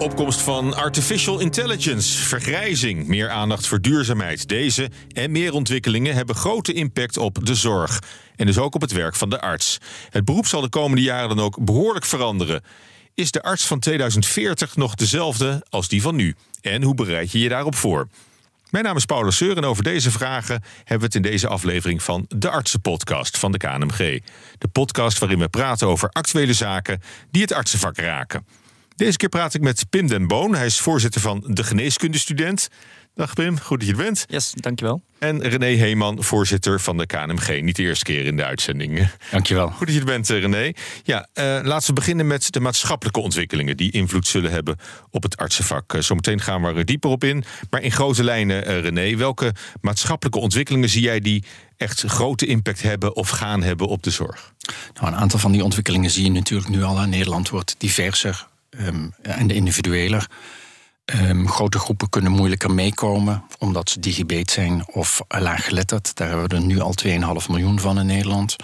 Opkomst van artificial intelligence, vergrijzing, meer aandacht voor duurzaamheid. Deze en meer ontwikkelingen hebben grote impact op de zorg. En dus ook op het werk van de arts. Het beroep zal de komende jaren dan ook behoorlijk veranderen. Is de arts van 2040 nog dezelfde als die van nu? En hoe bereid je je daarop voor? Mijn naam is Paulus Seur en over deze vragen hebben we het in deze aflevering van de Artsenpodcast van de KNMG. De podcast waarin we praten over actuele zaken die het artsenvak raken. Deze keer praat ik met Pim den Boon. Hij is voorzitter van de Geneeskundestudent. Dag Pim, goed dat je er bent. Yes, dankjewel. En René Heeman, voorzitter van de KNMG. Niet de eerste keer in de uitzending. Dankjewel. Goed dat je er bent, eh, René. Ja, uh, laten we beginnen met de maatschappelijke ontwikkelingen... die invloed zullen hebben op het artsenvak. Uh, zometeen gaan we er dieper op in. Maar in grote lijnen, uh, René, welke maatschappelijke ontwikkelingen zie jij... die echt grote impact hebben of gaan hebben op de zorg? Nou, een aantal van die ontwikkelingen zie je natuurlijk nu al. Nederland wordt diverser um, en de individueler. Um, grote groepen kunnen moeilijker meekomen omdat ze digibeet zijn of laaggeletterd. Daar hebben we er nu al 2,5 miljoen van in Nederland.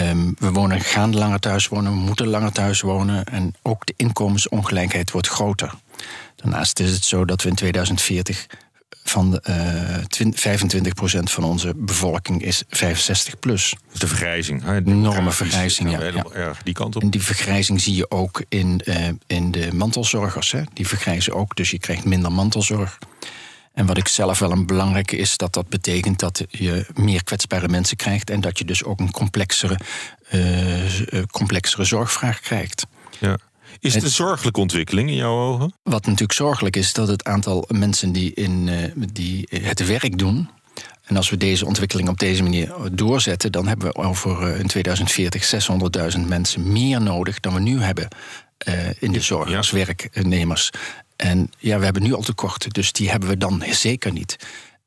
Um, we wonen, gaan langer thuis wonen, we moeten langer thuis wonen. En ook de inkomensongelijkheid wordt groter. Daarnaast is het zo dat we in 2040 van de, uh, 25% van onze bevolking is 65 plus. Dus de vergrijzing. Hè? De Enorme vergrijzing, ja. ja. Erg die kant op. En die vergrijzing zie je ook in, uh, in de mantelzorgers. Hè? Die vergrijzen ook, dus je krijgt minder mantelzorg. En wat ik zelf wel een belangrijke is, dat dat betekent dat je meer kwetsbare mensen krijgt en dat je dus ook een complexere, uh, complexere zorgvraag krijgt. Ja. Is het een zorgelijke ontwikkeling in jouw ogen? Wat natuurlijk zorgelijk is, dat het aantal mensen die, in, uh, die het werk doen. En als we deze ontwikkeling op deze manier doorzetten, dan hebben we over in 2040 600.000 mensen meer nodig dan we nu hebben uh, in de zorg als werknemers. En ja, we hebben nu al tekorten, dus die hebben we dan zeker niet.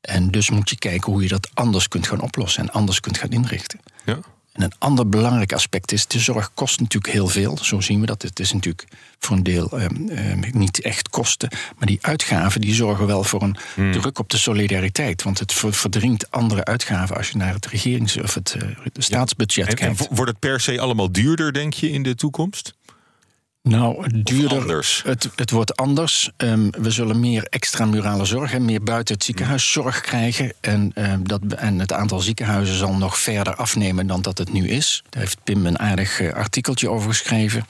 En dus moet je kijken hoe je dat anders kunt gaan oplossen en anders kunt gaan inrichten. Ja. En een ander belangrijk aspect is, de zorg kost natuurlijk heel veel. Zo zien we dat. Het is natuurlijk voor een deel um, um, niet echt kosten. Maar die uitgaven die zorgen wel voor een hmm. druk op de solidariteit. Want het verdringt andere uitgaven als je naar het regerings- of het uh, staatsbudget ja. en, kijkt. En wordt het per se allemaal duurder, denk je, in de toekomst? Nou, duurder. Anders. Het, het wordt anders. Um, we zullen meer extramurale zorg en meer buiten het ziekenhuis zorg krijgen. En, um, dat, en het aantal ziekenhuizen zal nog verder afnemen dan dat het nu is. Daar heeft Pim een aardig uh, artikeltje over geschreven.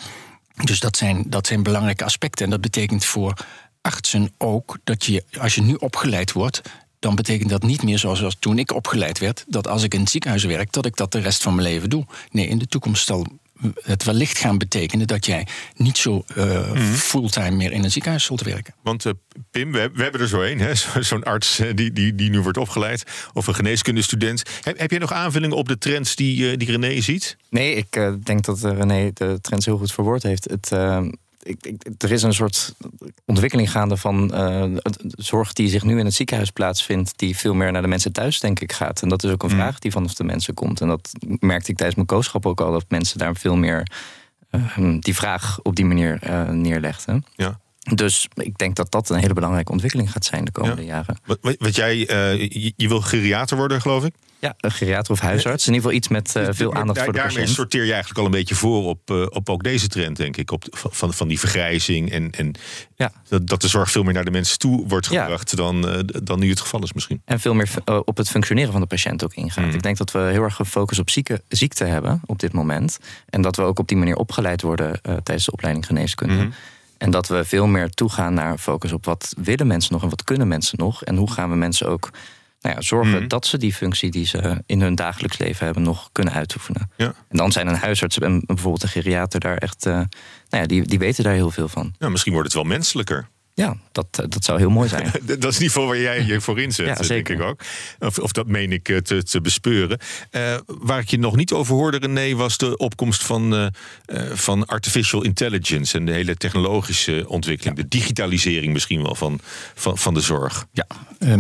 Dus dat zijn, dat zijn belangrijke aspecten. En dat betekent voor artsen ook dat je, als je nu opgeleid wordt, dan betekent dat niet meer zoals toen ik opgeleid werd, dat als ik in het ziekenhuis werk, dat ik dat de rest van mijn leven doe. Nee, in de toekomst zal het wellicht gaan betekenen dat jij niet zo uh, mm. fulltime meer in een ziekenhuis zult werken. Want uh, Pim, we, we, hebben er zo een, zo'n arts die, die, die nu wordt opgeleid, of een geneeskundestudent. Heb, heb jij nog aanvullingen op de trends die, uh, die René ziet? Nee, ik denk dat René de trends heel goed verwoord heeft. Het ik, ik, er is een soort ontwikkeling gaande van uh, zorg die zich nu in het ziekenhuis plaatsvindt, die veel meer naar de mensen thuis, denk ik, gaat. En dat is ook een mm. vraag die vanaf de mensen komt. En dat merkte ik tijdens mijn kooschap ook al, dat mensen daar veel meer uh, die vraag op die manier uh, neerlegden. Ja. Dus ik denk dat dat een hele belangrijke ontwikkeling gaat zijn de komende ja. jaren. Wat, wat jij, je, je wil geriater worden, geloof ik? Ja, een geriater of huisarts. In ieder geval iets met uh, veel aandacht daar, voor de daarmee patiënt. sorteer je eigenlijk al een beetje voor op, uh, op ook deze trend, denk ik. Op, van, van die vergrijzing en, en ja. dat, dat de zorg veel meer naar de mensen toe wordt gebracht ja. dan, uh, dan nu het geval is misschien. En veel meer op het functioneren van de patiënt ook ingaat. Mm. Ik denk dat we heel erg gefocust op zieke, ziekte hebben op dit moment. En dat we ook op die manier opgeleid worden tijdens de opleiding geneeskunde. Mhm. Mm. En dat we veel meer toegaan naar focus op wat willen mensen nog en wat kunnen mensen nog. En hoe gaan we mensen ook nou ja, zorgen mm. dat ze die functie die ze in hun dagelijks leven hebben nog kunnen uitoefenen. Ja. En dan zijn een huisarts en bijvoorbeeld een geriater daar echt, uh, nou ja, die, die weten daar heel veel van. Ja, misschien wordt het wel menselijker. Ja, dat, dat zou heel mooi zijn. dat is in ieder geval waar jij je voor inzet, ja, denk ik ook. Of, of dat meen ik te, te bespeuren. Uh, waar ik je nog niet over hoorde, René, was de opkomst van, uh, uh, van artificial intelligence en de hele technologische ontwikkeling, ja. de digitalisering misschien wel van, van, van de zorg. Ja,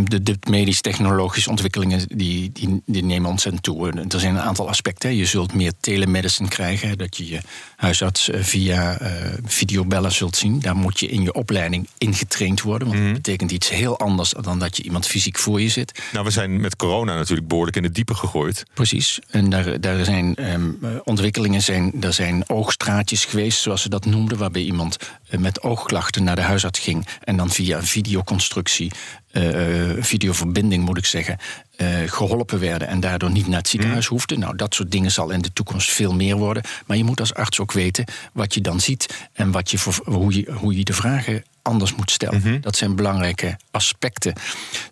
de, de medisch-technologische ontwikkelingen die, die, die nemen ontzettend toe. Er zijn een aantal aspecten. Je zult meer telemedicine krijgen, dat je je huisarts via videobellen zult zien. Daar moet je in je opleiding in ingetraind worden. Want dat betekent iets heel anders dan dat je iemand fysiek voor je zit. Nou, we zijn met corona natuurlijk behoorlijk in het diepe gegooid. Precies. En daar, daar zijn ehm, ontwikkelingen, zijn, er zijn oogstraatjes geweest, zoals ze dat noemden, waarbij iemand eh, met oogklachten naar de huisarts ging en dan via een videoconstructie, eh, eh, videoverbinding moet ik zeggen, eh, geholpen werden en daardoor niet naar het ziekenhuis Mm. hoefden. Nou, dat soort dingen zal in de toekomst veel meer worden. Maar je moet als arts ook weten wat je dan ziet en wat je voor, hoe, je, hoe je de vragen anders moet stellen. Mhm. Dat zijn belangrijke aspecten.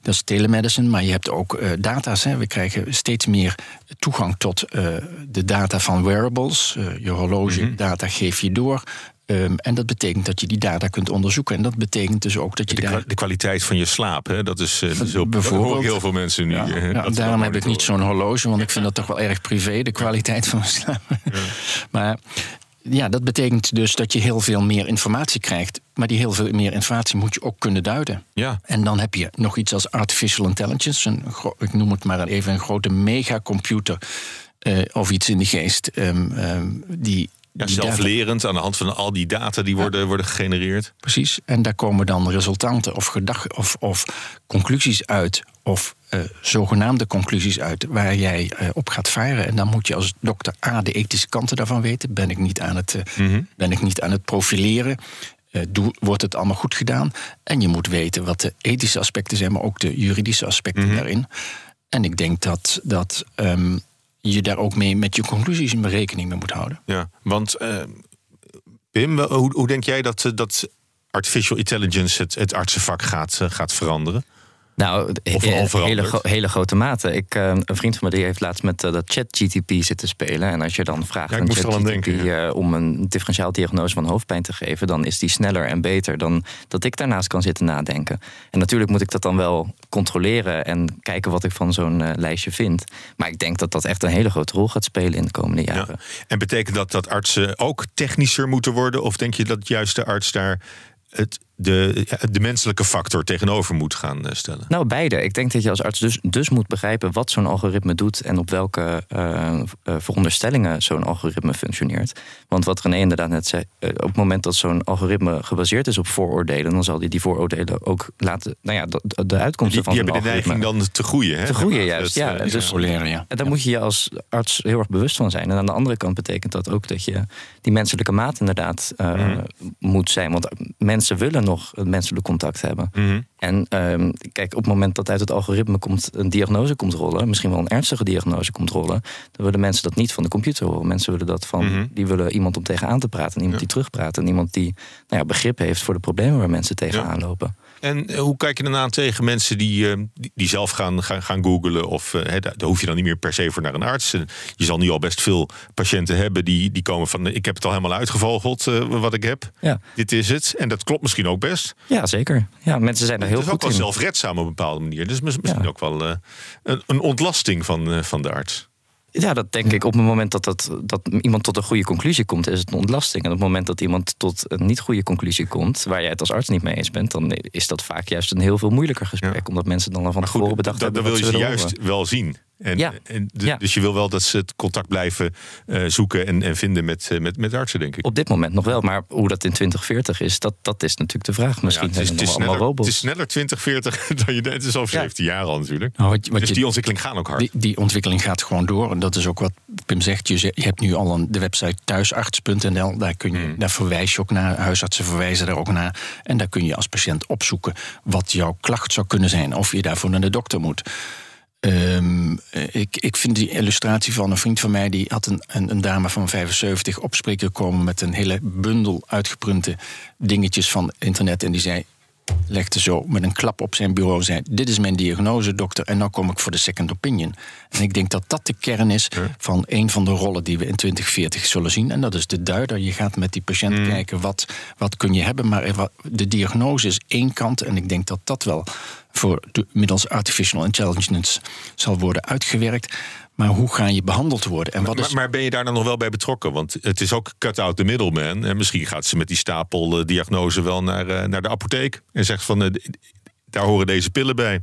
Dat is telemedicine, maar je hebt ook eh, data's. Hè. We krijgen steeds meer toegang tot eh, de data van wearables. Eh, je horloge Mhm. data geef je door. Ehm, en dat betekent dat je die data kunt onderzoeken. En dat betekent dus ook dat je De, daar. kwa- de kwaliteit van je slaap, hè? dat is, dat is heel, Bijvoorbeeld. heel veel mensen nu. Ja, ja, daarom heb ik niet zo'n horloge, want ik vind dat toch wel erg privé, de kwaliteit van mijn slaap. Maar ja, dat betekent dus dat je heel veel meer informatie krijgt. Maar die heel veel meer informatie moet je ook kunnen duiden. Ja, En dan heb je nog iets als artificial intelligence. Een, ik noem het maar even een grote megacomputer. eh of iets in de geest. ehm, ehm, die, ja die data- zelflerend aan de hand van al die data die worden, worden gegenereerd. Precies. En daar komen dan resultanten of, gedag, of, of conclusies uit. Of eh, zogenaamde conclusies uit waar jij eh, op gaat varen. En dan moet je als dokter A de ethische kanten daarvan weten. Ben ik niet aan het, eh, Mhm. ben ik niet aan het profileren? Doe, wordt het allemaal goed gedaan? En je moet weten wat de ethische aspecten zijn, maar ook de juridische aspecten Mhm. daarin. En ik denk dat, dat ehm, je daar ook mee met je conclusies in rekening mee moet houden. Ja, want Pim, hoe, hoe denk jij dat, dat artificial intelligence het, het artsenvak gaat, gaat veranderen? Nou, Of he- hele, gro- hele grote mate. Ik, eh, een vriend van me die heeft laatst met eh, dat ChatGTP zitten spelen. En als je dan vraagt Ja, aan ChatGTP denken, eh, om een differentiaaldiagnose van hoofdpijn te geven, dan is die sneller en beter dan dat ik daarnaast kan zitten nadenken. En natuurlijk moet ik dat dan wel controleren en kijken wat ik van zo'n eh, lijstje vind. Maar ik denk dat dat echt een hele grote rol gaat spelen in de komende jaren. Ja. En betekent dat dat artsen ook technischer moeten worden? Of denk je dat juist de arts daar het, de, de menselijke factor tegenover moet gaan eh, stellen? Nou, beide. Ik denk dat je als arts dus, dus moet begrijpen wat zo'n algoritme doet en op welke eh, eh, veronderstellingen zo'n algoritme functioneert. Want wat René inderdaad net zei, op het moment dat zo'n algoritme gebaseerd is op vooroordelen, dan zal die die vooroordelen ook laten, nou ja, de, de Die, uitkomsten die van zo'n hebben de algoritme. neiging dan te groeien. Hè? Te groeien, juist, het, ja. En dus- Controleren, ja. En daar moet je je als arts heel erg bewust van zijn. En aan de andere kant betekent dat ook dat je die menselijke maat inderdaad eh, Mhm. moet zijn. Want mensen willen nog het menselijk contact hebben. Mhm. En ehm, kijk, op het moment dat uit het algoritme komt een diagnose komt rollen, misschien wel een ernstige diagnose komt rollen, dan willen mensen dat niet van de computer horen. Mensen willen dat van, Mhm. die willen iemand om tegenaan te praten, en iemand Ja. die terugpraat, en iemand die nou ja, begrip heeft voor de problemen waar mensen tegenaan lopen. En eh, hoe kijk je dan aan tegen mensen die, eh, die, zelf gaan, gaan, gaan googlen? Of eh, daar, hoef je dan niet meer per se voor naar een arts. En je zal nu al best veel patiënten hebben die, die komen van... ik heb het al helemaal uitgevogeld wat ik heb. Ja. Dit is het. En dat klopt misschien ook best. ja, zeker. Ja, mensen zijn er heel het is ook goed wel in. zelfredzaam op een bepaalde manier. Dus mis- misschien Ja. ook wel een, een ontlasting van, van de arts. Ja, dat denk ik. Op het moment dat, dat, dat iemand tot een goede conclusie komt, is het een ontlasting. En op het moment dat iemand tot een niet goede conclusie komt, waar jij het als arts niet mee eens bent, dan is dat vaak juist een heel veel moeilijker gesprek. Ja. Omdat mensen dan al van tevoren bedacht dat, hebben. dat wil je juist horen. wel zien. En, Ja. en de- Ja. Dus je wil wel dat ze het contact blijven eh, zoeken en, en vinden met, eh, met, met artsen, denk ik. Op dit moment nog wel, maar hoe dat in 2040 is, dat, dat is natuurlijk de vraag. Misschien Ja, het, is, het, is sneller, het robots. is sneller 2040 dan je denkt. Het is over Ja. 17 jaar al natuurlijk. Nou, wat, wat dus je, die ontwikkeling gaat ook hard. Die, die ontwikkeling gaat gewoon door. En dat is ook wat Pim zegt. Je, zegt- je hebt nu al een, de website thuisarts.nl. Daar, kun je, Hmm. daar verwijs je ook naar. Huisartsen verwijzen daar ook naar. En daar kun je als patiënt opzoeken wat jouw klacht zou kunnen zijn. Of je daarvoor naar de dokter moet. Ehm, ik, ik vind die illustratie van een vriend van mij... die had een, een, een dame van 75 opspreken komen... met een hele bundel uitgeprunte dingetjes van internet. En die zei, legde zo met een klap op zijn bureau... zei, dit is mijn diagnose, dokter, en nou kom ik voor de second opinion. En ik denk dat dat de kern is van een van de rollen... die we in 2040 zullen zien. En dat is de duider. Je gaat met die patiënt kijken, wat, wat kun je hebben? Maar de diagnose is één kant... en ik denk dat dat wel voor de, middels artificial intelligence zal worden uitgewerkt. Maar hoe ga je behandeld worden? En wat Maar, is maar ben je daar dan nog wel bij betrokken? Want het is ook cut out the middleman. En misschien gaat ze met die stapel eh, diagnose wel naar, eh, naar de apotheek. En zegt van, eh, daar horen deze pillen bij.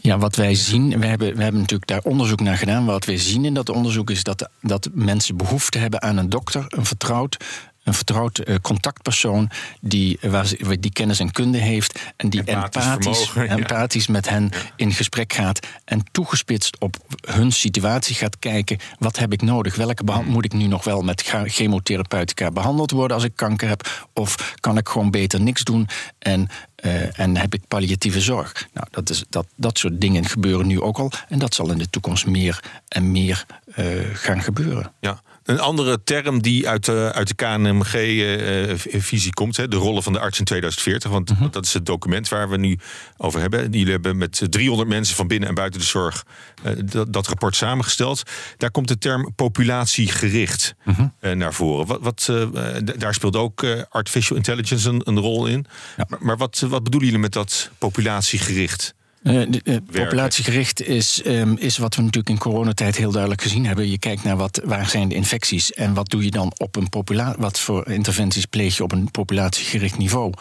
Ja, wat wij zien, we hebben, we hebben natuurlijk daar onderzoek naar gedaan. Wat wij zien in dat onderzoek is dat, dat mensen behoefte hebben aan een dokter, een vertrouwd, een vertrouwd eh, contactpersoon die, waar ze- die kennis en kunde heeft en die Empathisch empathisch, vermogen, ja. empathisch met hen in gesprek gaat en toegespitst op hun situatie gaat kijken: wat heb ik nodig? Welke behand- Hmm. moet ik nu nog wel met chemotherapeutica behandeld worden als ik kanker heb? Of kan ik gewoon beter niks doen en, eh, en heb ik palliatieve zorg? Nou, dat, is, dat, dat soort dingen gebeuren nu ook al en dat zal in de toekomst meer en meer eh, gaan gebeuren. Ja. Een andere term die uit de, uit de KNMG-visie komt, hè, de rollen van de arts in 2040. Want Mhm. dat is het document waar we nu over hebben. Jullie hebben met 300 mensen van binnen en buiten de zorg eh, dat, dat rapport samengesteld. Daar komt de term populatiegericht Mhm. eh, naar voren. Wat, wat, eh, daar speelt ook eh, artificial intelligence een, een rol in. Ja. Maar, maar wat, wat bedoelen jullie met dat populatiegericht? Eh, de, eh, populatiegericht is, ehm, is wat we natuurlijk in coronatijd heel duidelijk gezien hebben. Je kijkt naar wat, waar zijn de infecties en wat doe je dan op een populatie, wat voor interventies pleeg je op een populatiegericht niveau.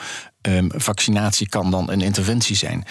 Ehm, vaccinatie kan dan een interventie zijn.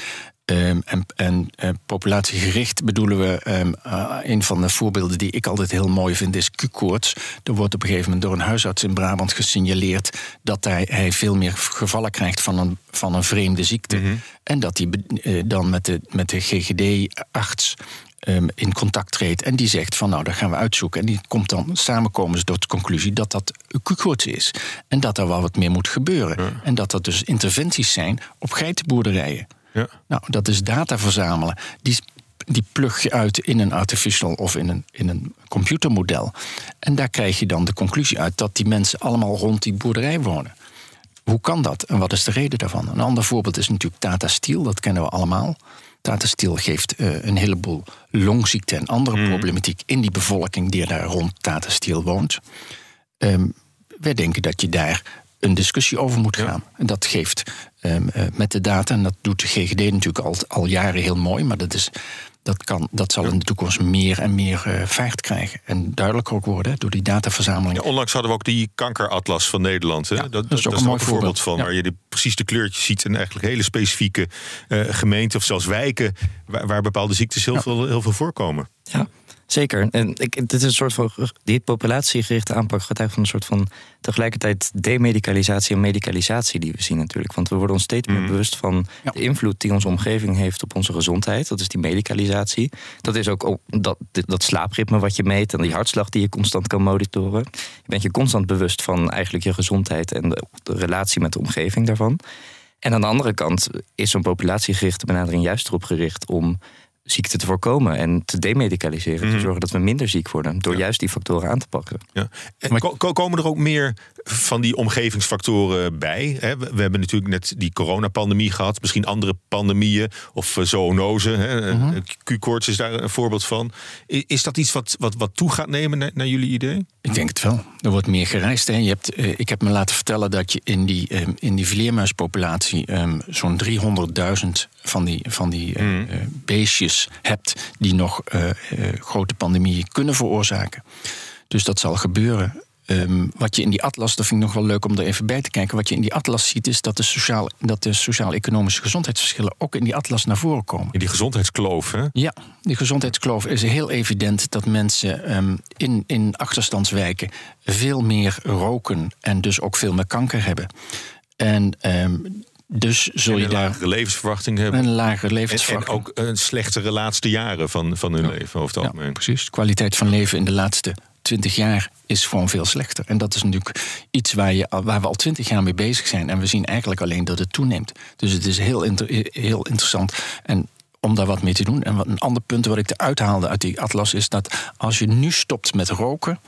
Ehm, en en eh, populatiegericht bedoelen we, ehm, eh, een van de voorbeelden die ik altijd heel mooi vind, is Q-koorts. Er wordt op een gegeven moment door een huisarts in Brabant gesignaleerd dat hij, hij veel meer gevallen krijgt van een, van een vreemde ziekte. En dat hij eh, dan met de, met de GGD-arts ehm, in contact treedt. En die zegt van nou, dat gaan we uitzoeken. En die komt dan samenkomen ze tot de conclusie dat dat Q-koorts is. En dat er wel wat meer moet gebeuren. En dat er dus interventies zijn op geitenboerderijen. Ja. Nou, dat is data verzamelen. Die, die plug je uit in een artificial of in een, in een computermodel. En daar krijg je dan de conclusie uit dat die mensen allemaal rond die boerderij wonen. Hoe kan dat en wat is de reden daarvan? Een ander voorbeeld is natuurlijk Tata Steel, dat kennen we allemaal. Tata Steel geeft eh, een heleboel longziekte en andere problematiek in die bevolking die daar rond Tata Steel woont. Ehm, wij denken dat je daar een discussie over moet gaan. En dat geeft ehm, eh, met de data, en dat doet de GGD natuurlijk al, al jaren heel mooi, maar dat, is, dat, kan, dat zal in de toekomst meer en meer eh, vaart krijgen. En duidelijker ook worden door die dataverzameling. Ja, onlangs hadden we ook die kankeratlas van Nederland. Hè? Ja, dat, dat is ook een mooi voorbeeld voorbeeld. van. Ja. Waar je de, precies de kleurtjes ziet. En eigenlijk hele specifieke eh, gemeenten of zelfs wijken. Waar, waar bepaalde ziektes heel, veel, heel veel voorkomen. Ja, zeker. En ik, dit is een soort van. Die populatiegerichte aanpak getuigt van een soort van. tegelijkertijd demedicalisatie en medicalisatie die we zien natuurlijk. Want we worden ons steeds meer bewust van Ja. de invloed die onze omgeving heeft op onze gezondheid. Dat is die medicalisatie. Dat is ook ook dat, dat slaapritme wat je meet en die hartslag die je constant kan monitoren. Je bent je constant bewust van eigenlijk je gezondheid en de, de relatie met de omgeving daarvan. En aan de andere kant is zo'n populatiegerichte benadering juist erop gericht om ziekte te voorkomen en te demedicaliseren. Te zorgen dat we minder ziek worden door juist die factoren aan te pakken. Ja. En ko- komen er ook meer van die omgevingsfactoren bij? Hè? We, we hebben natuurlijk net die coronapandemie gehad. Misschien andere pandemieën of eh, zoonose. Hè? Mhm. Q-koorts is daar een voorbeeld van. I- Is dat iets wat, wat, wat toe gaat nemen naar, naar jullie idee? Ik denk het wel. Er wordt meer gereisd. Hè. Je hebt, eh, ik heb me laten vertellen dat je in die, eh, in die vleermuispopulatie ehm, zo'n 300.000 van die, van die eh, Mm. eh, hebt die nog eh, eh, grote pandemieën kunnen veroorzaken. Dus dat zal gebeuren. Ehm, wat je in die atlas, dat vind ik nog wel leuk om er even bij te kijken. Wat je in die atlas ziet, is dat de, sociaal, dat de sociaal-economische gezondheidsverschillen ook in die atlas naar voren komen. In die gezondheidskloof. Hè? Ja, die gezondheidskloof is heel evident dat mensen ehm, in, in achterstandswijken veel meer roken en dus ook veel meer kanker hebben. En ehm, dus zul En je een daar lagere levensverwachting hebben. een lagere En, en levensverwachting. ook een slechtere laatste jaren van, van hun leven over het ja, algemeen. precies. De kwaliteit van leven in de laatste twintig jaar is gewoon veel slechter. En dat is natuurlijk iets waar, je, waar we al twintig jaar mee bezig zijn. En we zien eigenlijk alleen dat het toeneemt. Dus het is heel, inter- heel interessant. En om daar wat mee te doen. En wat een ander punt wat ik eruit haalde uit die atlas is dat als je nu stopt met roken.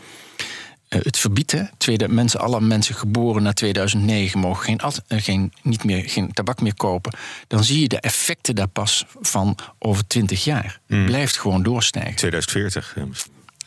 Eh, Het verbiedt, hè, tweede, mensen, alle mensen geboren na 2009 mogen geen, eh, geen, niet meer, geen tabak meer kopen. Dan zie je de effecten daar pas van over 20 jaar. Het blijft gewoon doorstijgen. 2040.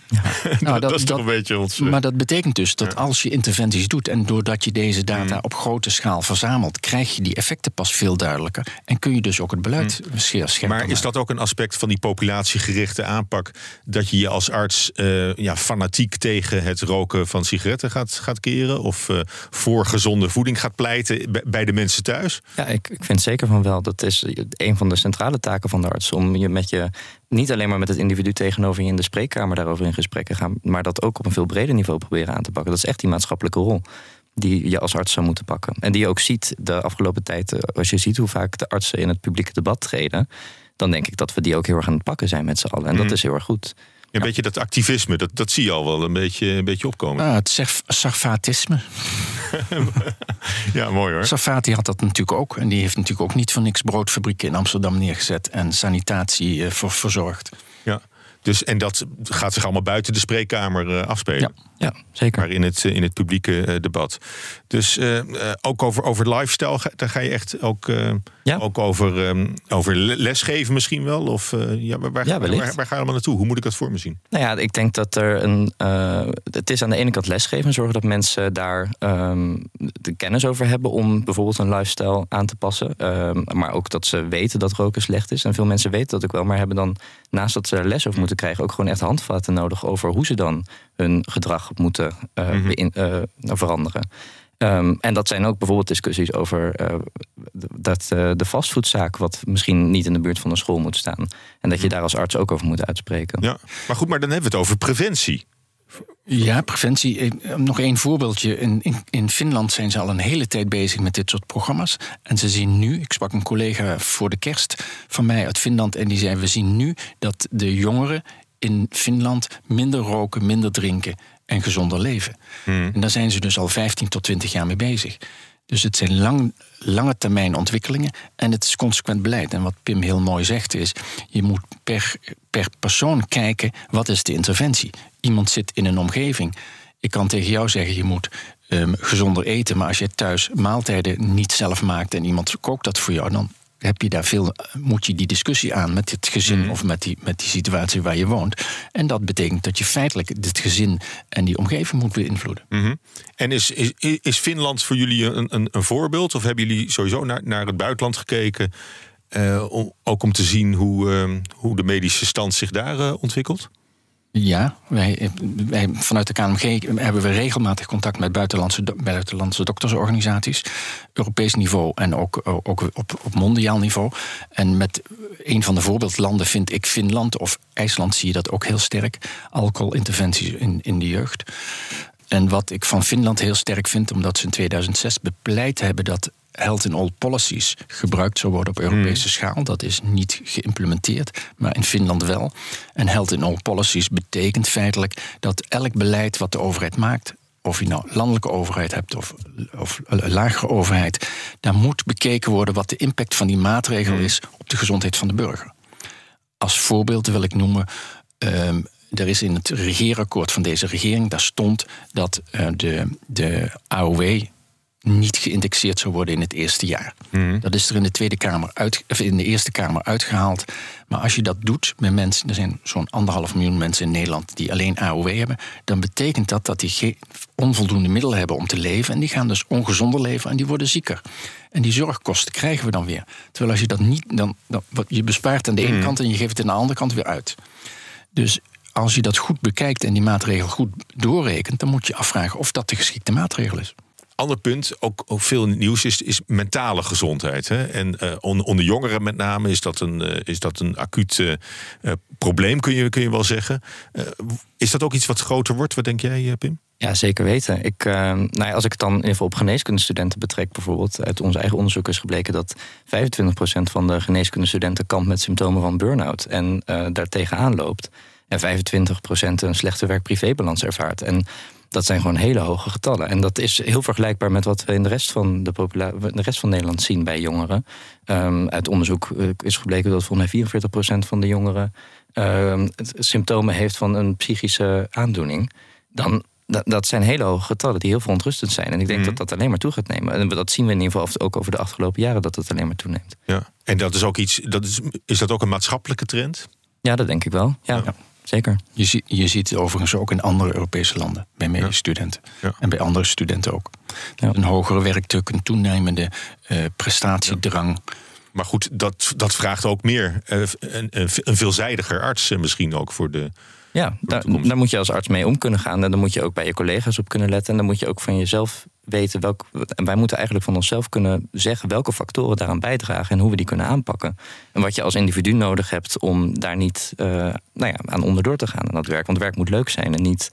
Misschien. Nou, dat, is toch een beetje ons... eh, Maar dat betekent dus dat als je interventies doet en doordat je deze data op grote schaal verzamelt, krijg je die effecten pas veel duidelijker en kun je dus ook het beleid zeer scherp Maar is dat ook een aspect van die populatiegerichte aanpak? Dat je je als arts eh, ja, fanatiek tegen het roken van sigaretten gaat, gaat keren? Of eh, voor gezonde voeding gaat pleiten bij- bij de mensen thuis? Ja, ik, ik vind zeker van wel. Dat is een van de centrale taken van de arts. Om je met je niet alleen maar met het individu tegenover je in de spreekkamer daarover in gesprek te gaan, maar dat ook op een veel breder niveau proberen aan te pakken. Dat is echt die maatschappelijke rol. die je als arts zou moeten pakken. En die je ook ziet de afgelopen tijd, eh, als je ziet hoe vaak de artsen in het publieke debat treden, dan denk ik dat we die ook heel erg aan het pakken zijn met z'n allen. En dat Mhm. is heel erg goed. Een beetje dat activisme, dat, dat zie je al wel een beetje, een beetje opkomen. Ah, het Sarf- Sarfatisme. Ja, mooi hoor. Sarfati had dat natuurlijk ook. En die heeft natuurlijk ook niet voor niks broodfabrieken in Amsterdam neergezet en sanitatie eh, voor verzorgd. Dus, en dat gaat zich allemaal buiten de spreekkamer eh, afspelen. Ja. Ja, zeker. Maar in het, eh, in het publieke eh, debat. Dus ook over, over lifestyle, daar ga je echt ook, Ja. ook over, ehm, over le- lesgeven misschien wel? Of ja, waar, waar, Ja, waar, waar ga je allemaal naartoe? Hoe moet ik dat voor me zien? Nou ja, ik denk dat er een. het is aan de ene kant lesgeven, zorgen dat mensen daar ehm, de kennis over hebben om bijvoorbeeld een lifestyle aan te passen. Ehm, maar ook dat ze weten dat roken slecht is. En veel mensen weten dat ook wel, maar hebben dan naast dat ze les over moeten krijgen, ook gewoon echt handvatten nodig over hoe ze dan hun gedrag moeten eh, Mhm. eh, veranderen. Ehm, en dat zijn ook bijvoorbeeld discussies over eh, dat, de fastfoodzaak, wat misschien niet in de buurt van een school moet staan. En dat je daar als arts ook over moet uitspreken. Ja. Maar goed, maar dan hebben we het over preventie. Ja, preventie. Eh, Nog één voorbeeldje. In, in, in Finland zijn ze al een hele tijd bezig met dit soort programma's. En ze zien nu, ik sprak een collega voor de kerst van mij uit Finland. En die zei: We zien nu dat de jongeren in Finland minder roken, minder drinken en gezonder leven. Hmm. En daar zijn ze dus al 15 tot 20 jaar mee bezig. Dus het zijn lang, lange termijn ontwikkelingen en het is consequent beleid. En wat Pim heel mooi zegt is, je moet per, per persoon kijken wat is de interventie. Iemand zit in een omgeving. Ik kan tegen jou zeggen, je moet ehm, gezonder eten, maar als je thuis maaltijden niet zelf maakt en iemand kookt dat voor jou, dan heb je daar veel, moet je die discussie aan met het gezin Mhm. of met die, met die situatie waar je woont. En dat betekent dat je feitelijk dit gezin en die omgeving moet beïnvloeden. Mhm. En is, is, is Finland voor jullie een, een, een voorbeeld? Of hebben jullie sowieso naar, naar het buitenland gekeken? eh, om, ook om te zien hoe, ehm, hoe de medische stand zich daar eh, ontwikkelt? Ja, wij, wij, vanuit de KMG hebben we regelmatig contact met buitenlandse, buitenlandse doktersorganisaties. Europees niveau en ook, ook op, op mondiaal niveau. En met een van de voorbeeldlanden vind ik Finland of IJsland zie je dat ook heel sterk. Alcoholinterventies in, in de jeugd. En wat ik van Finland heel sterk vind, omdat ze in 2006 bepleit hebben dat health in all policies gebruikt zou worden op Europese schaal. Dat is niet geïmplementeerd, maar in Finland wel. En health in all policies betekent feitelijk dat elk beleid wat de overheid maakt, of je nou landelijke overheid hebt of, of een lagere overheid, daar moet bekeken worden wat de impact van die maatregel is op de gezondheid van de burger. Als voorbeeld wil ik noemen. ehm, er is in het regeerakkoord van deze regering, daar stond dat eh, de, de AOW niet geïndexeerd zou worden in het eerste jaar. Dat is er in de, tweede kamer uit, of in de Eerste Kamer uitgehaald. Maar als je dat doet met mensen, er zijn zo'n anderhalf miljoen mensen in Nederland die alleen AOW hebben, dan betekent dat dat die geen onvoldoende middelen hebben om te leven. En die gaan dus ongezonder leven en die worden zieker. En die zorgkosten krijgen we dan weer. Terwijl als je dat niet, dan, dan wat je bespaart aan de ene kant en je geeft het aan de andere kant weer uit. Dus als je dat goed bekijkt en die maatregel goed doorrekent, dan moet je afvragen of dat de geschikte maatregel is. Ander punt, ook, ook veel nieuws, is, is mentale gezondheid. Hè? En eh, on- onder jongeren met name is dat een, eh, is dat een acuut eh, probleem, kun je, kun je wel zeggen. Is dat ook iets wat groter wordt? Wat denk jij, Pim? Ja, zeker weten. Ik, nou ja, als ik het dan geval op geneeskundestudenten betrek, bijvoorbeeld, uit ons eigen onderzoek is gebleken dat 25% van de geneeskundestudenten kampt met symptomen van burn-out en eh daar tegenaan loopt. En 25% een slechte werk-privébalans ervaart. En dat zijn gewoon hele hoge getallen. En dat is heel vergelijkbaar met wat we in de rest van, de, popula- de rest van Nederland zien bij jongeren. Ehm, uit onderzoek eh, is gebleken dat volgens mij 44% van de jongeren het- symptomen heeft van een psychische aandoening. Dan, dat, dat zijn hele hoge getallen die heel verontrustend zijn. En ik denk Mhm. dat dat alleen maar toe gaat nemen. En dat zien we in ieder geval ook over de afgelopen jaren dat het alleen maar toeneemt. Ja. En dat is ook iets, dat is, is dat ook een maatschappelijke trend? Ja, dat denk ik wel. Ja, Ja. Zeker. Je, zie- je ziet het overigens ook in andere Europese landen, bij medestudenten. Ja. En bij andere studenten ook. Ja. Een hogere werkdruk, een toenemende eh, prestatiedrang. Maar goed, dat, dat vraagt ook meer. eh, een, een, een veelzijdiger arts eh, misschien ook voor de. Ja, daar, daar moet je als arts mee om kunnen gaan. En dan moet je ook bij je collega's op kunnen letten. En dan moet je ook van jezelf weten welk. En wij moeten eigenlijk van onszelf kunnen zeggen welke factoren daaraan bijdragen en hoe we die kunnen aanpakken. En wat je als individu nodig hebt om daar niet eh, nou ja, aan onderdoor te gaan aan dat werk. Want werk moet leuk zijn en niet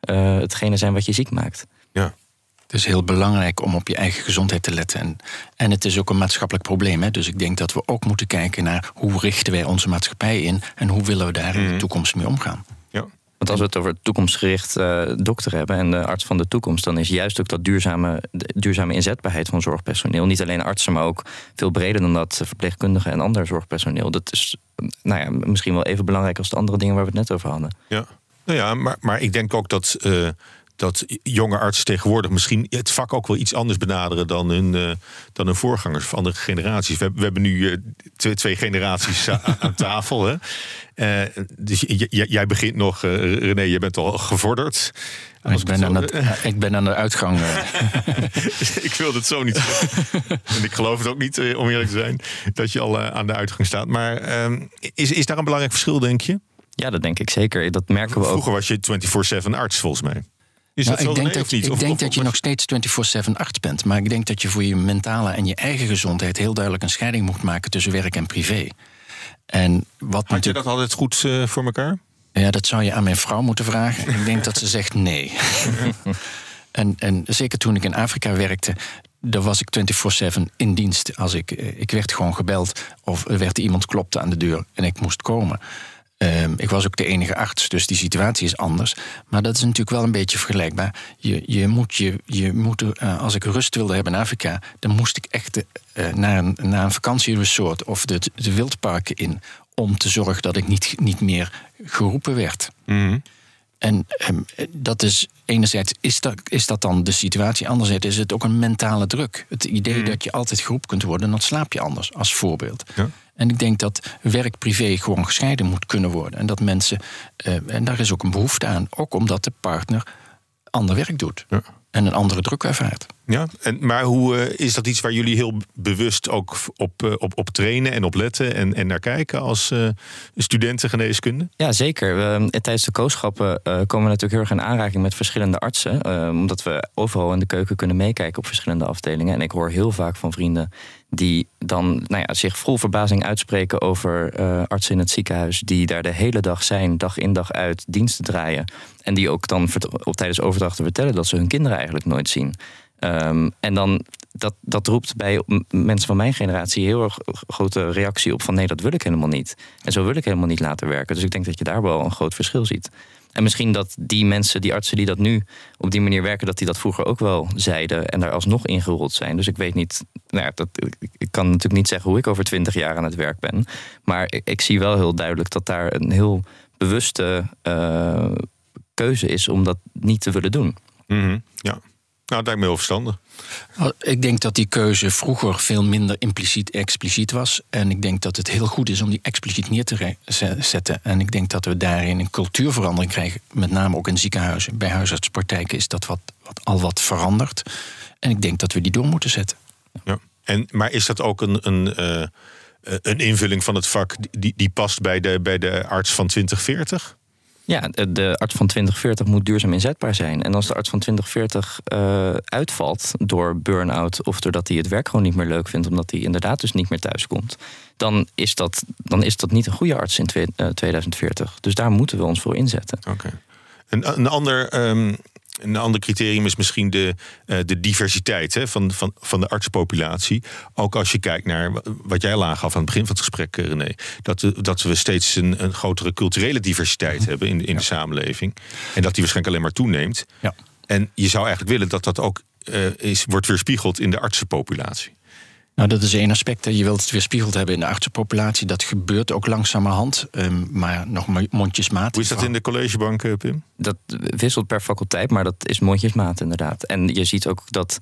eh, hetgene zijn wat je ziek maakt. Ja. Het is heel belangrijk om op je eigen gezondheid te letten. En, en het is ook een maatschappelijk probleem. Hè? Dus ik denk dat we ook moeten kijken naar hoe richten wij onze maatschappij in en hoe willen we daar in de mhm. toekomst mee omgaan. Ja. Want als we het over toekomstgericht uh, dokter hebben en de arts van de toekomst, dan is juist ook dat duurzame, duurzame inzetbaarheid van zorgpersoneel. Niet alleen artsen, maar ook veel breder dan dat, verpleegkundigen en ander zorgpersoneel. Dat is nou ja, misschien wel even belangrijk als de andere dingen waar we het net over hadden. Ja, nou ja, maar, maar ik denk ook dat. Uh dat jonge artsen tegenwoordig misschien het vak ook wel iets anders benaderen dan hun, uh, dan hun voorgangers van andere generaties. We, we hebben nu uh, twee, twee, generaties aan tafel. Hè? Uh, dus jij begint nog, René, je bent al gevorderd. Ik ben, aan het, ik ben aan de uitgang. ik wil het zo niet en ik geloof het ook niet, om eerlijk te zijn, dat je al aan de uitgang staat. Maar ehm, is, is daar een belangrijk verschil, denk je? Ja, dat denk ik zeker. Dat merken we Vroeger ook. Vroeger was je 24-7 arts, volgens mij. Is nou, ik denk, dat, je, ik denk dat je nog steeds 24-7 arts bent. Maar ik denk dat je voor je mentale en je eigen gezondheid heel duidelijk een scheiding moet maken tussen werk en privé. En wat Had je dat altijd goed uh, voor elkaar? Ja, dat zou je aan mijn vrouw moeten vragen. ik denk dat ze zegt nee. en, en zeker toen ik in Afrika werkte, daar was ik 24-7 in dienst. Als ik, eh, ik werd gewoon gebeld of er werd iemand klopte aan de deur en ik moest komen. Ehm, ik was ook de enige arts, dus die situatie is anders. Maar dat is natuurlijk wel een beetje vergelijkbaar. Je, je moet, je, je moet uh, als ik rust wilde hebben in Afrika, dan moest ik echt uh, naar, een, naar een vakantieresort of de, de wildparken in. Om te zorgen dat ik niet, niet meer geroepen werd. Mm en ehm, dat is enerzijds is dat, is dat dan de situatie, anderzijds is het ook een mentale druk. Het idee hmm. dat je altijd geroepen kunt worden, dan slaap je anders, als voorbeeld. Ja. En ik denk dat werk-privé gewoon gescheiden moet kunnen worden. En dat mensen, uh, en daar is ook een behoefte aan, ook omdat de partner ander werk doet. Ja en een andere druk ervaart. Ja, en, maar hoe uh, is dat iets waar jullie heel bewust ook op, uh, op, op trainen en op letten en, en naar kijken als uh, studenten geneeskunde? Ja, zeker. We, tijdens de kooschappen komen we natuurlijk heel erg in aanraking met verschillende artsen. omdat we overal in de keuken kunnen meekijken op verschillende afdelingen. En ik hoor heel vaak van vrienden die dan nou ja, zich vol verbazing uitspreken over uh, artsen in het ziekenhuis, die daar de hele dag zijn, dag in dag uit, diensten draaien. En die ook dan op tijdens overdrachten vertellen dat ze hun kinderen eigenlijk nooit zien. Um, en dan dat, dat roept bij mensen van mijn generatie heel erg grote reactie op van nee, dat wil ik helemaal niet. En zo wil ik helemaal niet laten werken. Dus ik denk dat je daar wel een groot verschil ziet. En misschien dat die mensen, die artsen die dat nu op die manier werken, dat die dat vroeger ook wel zeiden en daar alsnog ingerold zijn. Dus ik weet niet, nou ja, dat, ik kan natuurlijk niet zeggen hoe ik over twintig jaar aan het werk ben. Maar ik, ik, zie wel heel duidelijk dat daar een heel bewuste uh, keuze is om dat niet te willen doen. Mm -hmm. Ja. Nou, dat lijkt me heel verstandig. Ik denk dat die keuze vroeger veel minder impliciet expliciet was. En ik denk dat het heel goed is om die expliciet neer te zetten. En ik denk dat we daarin een cultuurverandering krijgen. Met name ook in ziekenhuizen. Bij huisartspraktijken is dat wat, wat, al wat veranderd. En ik denk dat we die door moeten zetten. Ja. En, maar is dat ook een, een, uh, een invulling van het vak die, die past bij de, bij de arts van 2040? Ja, de arts van 2040 moet duurzaam inzetbaar zijn. En als de arts van 2040 uh, eh, uitvalt door burn-out of doordat hij het werk gewoon niet meer leuk vindt, omdat hij inderdaad dus niet meer thuis komt, dan is dat, dan is dat niet een goede arts in 2040. Eh, dus daar moeten we ons voor inzetten. Oké. Een, een ander um, een ander criterium is misschien de, uh, de diversiteit hè, van, van, van de artspopulatie. Ook als je kijkt naar wat jij al aangaf aan het begin van het gesprek, eh, René. Dat, we, dat we steeds een, een grotere culturele diversiteit mhm. hebben in, in de samenleving. En dat die waarschijnlijk alleen maar toeneemt. Ja. En je zou eigenlijk willen dat dat ook uh, is, wordt weerspiegeld in de artsenpopulatie. Nou, dat is één aspect. Je wilt het weerspiegeld hebben in de artsenpopulatie. Dat gebeurt ook langzamerhand, um, maar nog mondjesmaat. Hoe is dat in de collegebank, eh, Pim? Dat wisselt per faculteit, maar dat is mondjesmaat inderdaad. En je ziet ook dat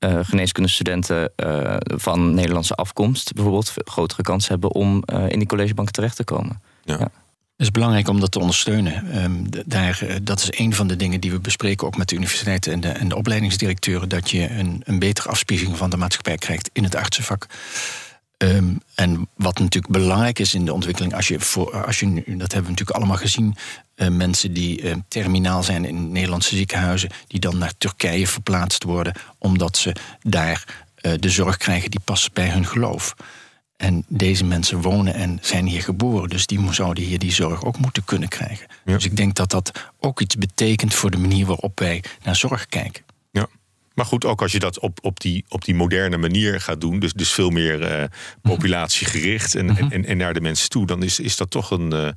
uh, geneeskundestudenten uh, van Nederlandse afkomst bijvoorbeeld grotere kans hebben om uh, in die collegebank terecht te komen. ja. ja. Het is belangrijk om dat te ondersteunen. Ehm, daar, eh, dat is een van de dingen die we bespreken ook met de universiteiten en de, en de opleidingsdirecteuren. Dat je een, een betere afspiegeling van de maatschappij krijgt in het artsenvak. Ehm, en wat natuurlijk belangrijk is in de ontwikkeling, als je, voor, als je dat hebben we natuurlijk allemaal gezien, uh, mensen die uh, terminaal zijn in Nederlandse ziekenhuizen, die dan naar Turkije verplaatst worden, omdat ze daar de zorg krijgen die past bij hun geloof. En deze mensen wonen en zijn hier geboren. Dus die zouden hier die zorg ook moeten kunnen krijgen. Dus ik denk dat dat ook iets betekent voor de manier waarop wij naar zorg kijken. Ja. Maar goed, ook als je dat op, op, die, op die moderne manier gaat doen, dus, dus veel meer uh, populatiegericht en, mhm. en, en, naar de mensen toe, dan is, is dat toch een. Uh,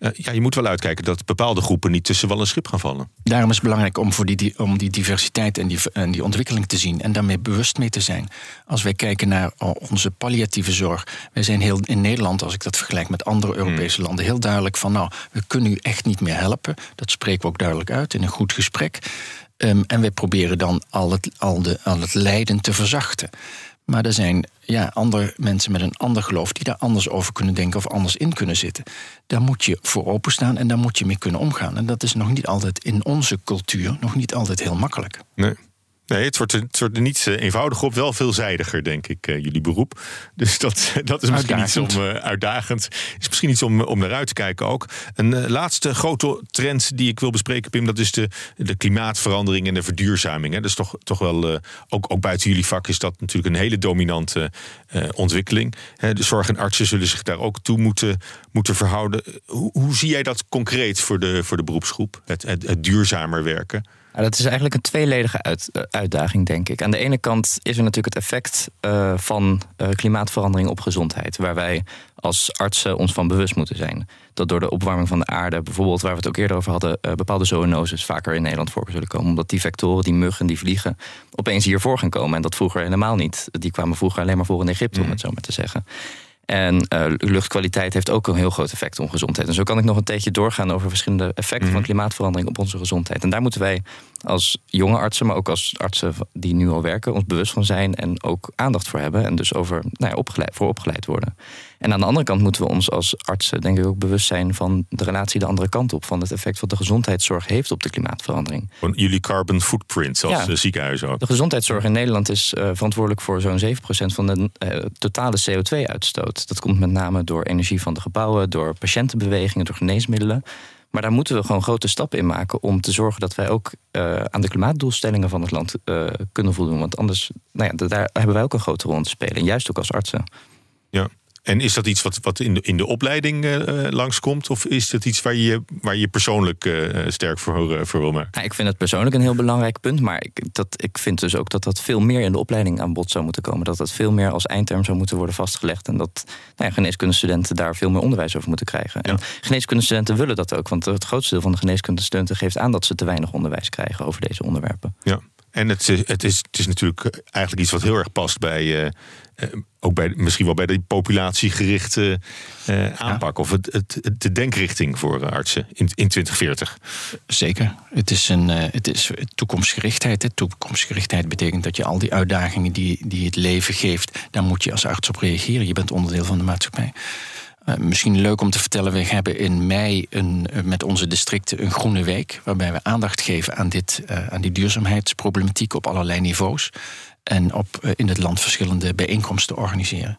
ja, je moet wel uitkijken dat bepaalde groepen niet tussen wel een schip gaan vallen. Daarom is het belangrijk om, voor die, om die diversiteit en die, en die ontwikkeling te zien en daarmee bewust mee te zijn. Als wij kijken naar onze palliatieve zorg, wij zijn heel in Nederland, als ik dat vergelijk met andere Europese hmm. landen, heel duidelijk van nou, we kunnen u echt niet meer helpen. Dat spreken we ook duidelijk uit in een goed gesprek. Um, en wij proberen dan al het, al, de, al het lijden te verzachten. Maar er zijn ja, andere mensen met een ander geloof die daar anders over kunnen denken of anders in kunnen zitten. Daar moet je voor openstaan en daar moet je mee kunnen omgaan. En dat is nog niet altijd in onze cultuur nog niet altijd heel makkelijk. Nee. Nee, het wordt, het wordt er niet eh, eenvoudiger op, wel veelzijdiger, denk ik, uh, jullie beroep. Dus dat, dat is misschien iets om uh, uitdagend. Is misschien iets om, om naar uit te kijken ook. Een laatste grote trend die ik wil bespreken, Pim, dat is de, de klimaatverandering en de verduurzaming. Hè. Dat is toch, toch wel, ook, ook buiten jullie vak is dat natuurlijk een hele dominante ontwikkeling. Hè, de zorg en artsen zullen zich daar ook toe moeten, moeten verhouden. Hoe, hoe zie jij dat concreet voor de, voor de beroepsgroep? Het, het, het duurzamer werken? Dat is eigenlijk een tweeledige uit, eh, uitdaging, denk ik. Aan de ene kant is er natuurlijk het effect uh, van uh, klimaatverandering op gezondheid, waar wij als artsen ons van bewust moeten zijn. Dat door de opwarming van de aarde, bijvoorbeeld waar we het ook eerder over hadden, uh, bepaalde zoonoses vaker in Nederland voor zullen komen. Omdat die vectoren, die muggen, die vliegen, opeens hier voor gaan komen. En dat vroeger helemaal niet. Die kwamen vroeger alleen maar voor in Egypte, om mm. het zo maar te zeggen. En uh, luchtkwaliteit heeft ook een heel groot effect op gezondheid. En zo kan ik nog een tijdje doorgaan over verschillende effecten van mhm. klimaatverandering op onze gezondheid. En daar moeten wij als jonge artsen, maar ook als artsen die nu al werken, ons bewust van zijn en ook aandacht voor hebben. En dus over, nou ja, opgeleid, voor opgeleid worden. En aan de andere kant moeten we ons als artsen denk ik ook bewust zijn van de relatie de andere kant op. Van het effect wat de gezondheidszorg heeft op de klimaatverandering. Van jullie carbon footprint, zoals de ziekenhuizen ook. De gezondheidszorg in Nederland is uh, verantwoordelijk voor zo'n 7% van de uh, totale CO2-uitstoot. Dat komt met name door energie van de gebouwen, door patiëntenbewegingen, door geneesmiddelen. Maar daar moeten we gewoon grote stappen in maken om te zorgen dat wij ook uh, aan de klimaatdoelstellingen van het land uh, kunnen voldoen. Want anders, nou ja, daar hebben wij ook een grote rol te spelen. En juist ook als artsen. Ja, en is dat iets wat, wat in, de, in de opleiding uh, langskomt? Of is dat iets waar je, waar je persoonlijk uh, sterk voor, uh, voor wil maken? Ja, ik vind het persoonlijk een heel belangrijk punt. Maar ik, dat, ik vind dus ook dat dat veel meer in de opleiding aan bod zou moeten komen. Dat dat veel meer als eindterm zou moeten worden vastgelegd. En dat nou ja, geneeskundestudenten daar veel meer onderwijs over moeten krijgen. En geneeskundestudenten willen dat ook. Want het grootste deel van de geneeskundestudenten geeft aan dat ze te weinig onderwijs krijgen over deze onderwerpen. Ja. En het, het, is, het is natuurlijk eigenlijk iets wat heel erg past bij eh, ook bij, misschien wel bij de populatiegerichte uh, aanpak of het, het, de denkrichting voor artsen in, in 2040. Zeker. Het is, een, uh, het is toekomstgerichtheid. Hè. Toekomstgerichtheid betekent dat je al die uitdagingen die, die het leven geeft, daar moet je als arts op reageren. Je bent onderdeel van de maatschappij. Uh, misschien leuk om te vertellen, we hebben in mei een, met onze districten een groene week, waarbij we aandacht geven aan, dit, aan die duurzaamheidsproblematiek op allerlei niveaus en op, eh, in het land verschillende bijeenkomsten organiseren.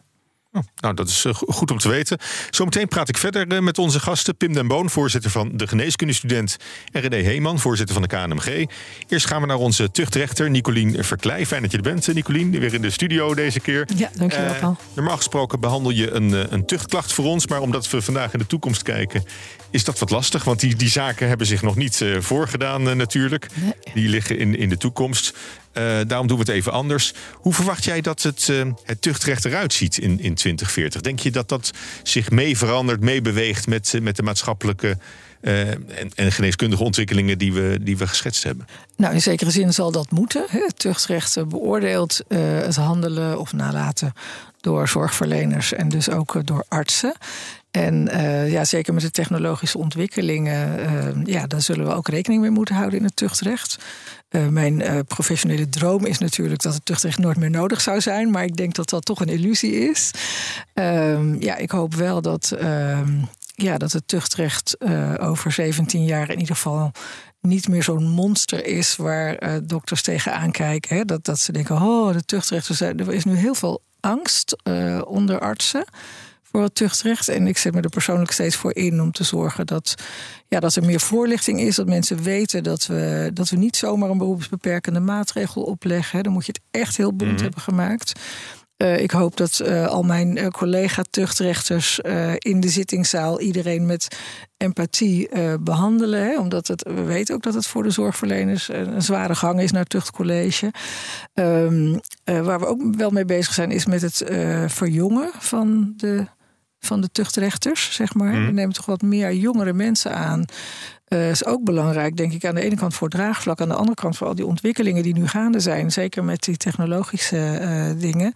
Nou, dat is eh, goed om te weten. Zometeen praat ik verder eh, met onze gasten. Pim den Boon, voorzitter van de geneeskundestudent. En René Heeman, voorzitter van de KNMG. Eerst gaan we naar onze tuchtrechter, Nicolien Verkleij. Fijn dat je er bent, Nicolien. Weer in de studio deze keer. Ja, dankjewel, Paul. Uh, normaal gesproken behandel je een, een tuchtklacht voor ons. Maar omdat we vandaag in de toekomst kijken, is dat wat lastig. Want die, die zaken hebben zich nog niet uh, voorgedaan natuurlijk. Die liggen in, in de toekomst. Uh, daarom doen we het even anders. Hoe verwacht jij dat het, uh, het tuchtrecht eruit ziet in, in 2040? Denk je dat dat zich mee verandert, mee beweegt met, met de maatschappelijke en, en, geneeskundige ontwikkelingen die we, die we geschetst hebben? Nou, in zekere zin zal dat moeten. Het tuchtrecht beoordeelt het handelen of nalaten door zorgverleners en dus ook door artsen. En ja, zeker met de technologische ontwikkelingen, ja, daar zullen we ook rekening mee moeten houden in het tuchtrecht. Uh, mijn professionele droom is natuurlijk dat het tuchtrecht nooit meer nodig zou zijn, maar ik denk dat dat toch een illusie is. Ehm, ja, ik hoop wel dat, ehm, ja, dat het tuchtrecht over 17 jaar in ieder geval niet meer zo'n monster is waar dokters tegenaan kijken. Hè? Dat, dat ze denken, oh, de tuchtrecht, er is nu heel veel angst onder artsen voor het tuchtrecht. En ik zet me er persoonlijk steeds voor in om te zorgen dat, ja, dat er meer voorlichting is. Dat mensen weten dat we, dat we niet zomaar een beroepsbeperkende maatregel opleggen. Dan moet je het echt heel bond mhm. hebben gemaakt. ik hoop dat al mijn collega-tuchtrechters in de zittingszaal iedereen met empathie behandelen. Hè, omdat het, we weten ook dat het voor de zorgverleners een zware gang is naar tuchtcollege. Um, waar we ook wel mee bezig zijn, is met het verjongen van de van de tuchtrechters, zeg maar. Mm. We nemen toch wat meer jongere mensen aan. Uh, is ook belangrijk, denk ik, aan de ene kant voor draagvlak, aan de andere kant voor al die ontwikkelingen die nu gaande zijn, zeker met die technologische uh, dingen.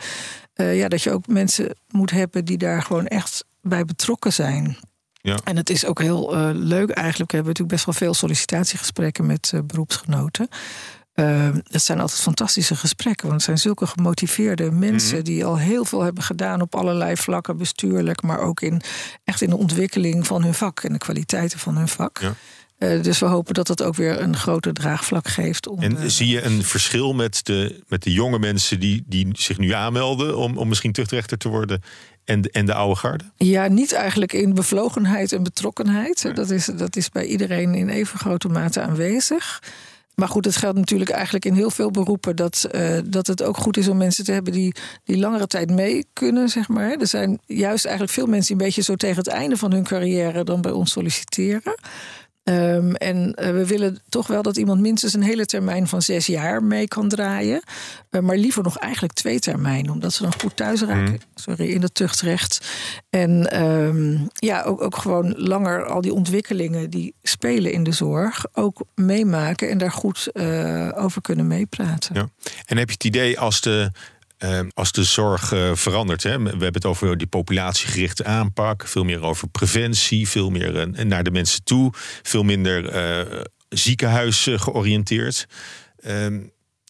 Uh, ja, dat je ook mensen moet hebben die daar gewoon echt bij betrokken zijn. Ja. En het is ook heel leuk eigenlijk. We hebben natuurlijk best wel veel sollicitatiegesprekken met beroepsgenoten. Uh, het zijn altijd fantastische gesprekken, want het zijn zulke gemotiveerde mensen mhm. die al heel veel hebben gedaan op allerlei vlakken, bestuurlijk, maar ook in, echt in de ontwikkeling van hun vak en de kwaliteiten van hun vak. Ja. Uh, dus we hopen dat dat ook weer een groter draagvlak geeft. Om, en zie je een verschil met de, met de jonge mensen die, die zich nu aanmelden om, om misschien tuchtrechter te worden en, en de oude garde? Ja, niet eigenlijk in bevlogenheid en betrokkenheid. Dat, is, dat is bij iedereen in even grote mate aanwezig. Maar goed, het geldt natuurlijk eigenlijk in heel veel beroepen dat, uh, dat het ook goed is om mensen te hebben die, die langere tijd mee kunnen, zeg maar. Er zijn juist eigenlijk veel mensen die een beetje zo tegen het einde van hun carrière dan bij ons solliciteren. Um, en uh, we willen toch wel dat iemand minstens een hele termijn van zes jaar mee kan draaien. Uh, maar liever nog eigenlijk twee termijnen, omdat ze dan goed thuis raken. Mm. Sorry, in het tuchtrecht. En um, ja, ook, ook gewoon langer al die ontwikkelingen die spelen in de zorg ook meemaken en daar goed uh, over kunnen meepraten. Ja. En heb je het idee als de Ehm, als de zorg uh, verandert. Hè, we hebben het over die populatiegerichte aanpak, veel meer over preventie, veel meer uh, naar de mensen toe, veel minder uh, ziekenhuis georiënteerd. Ehm,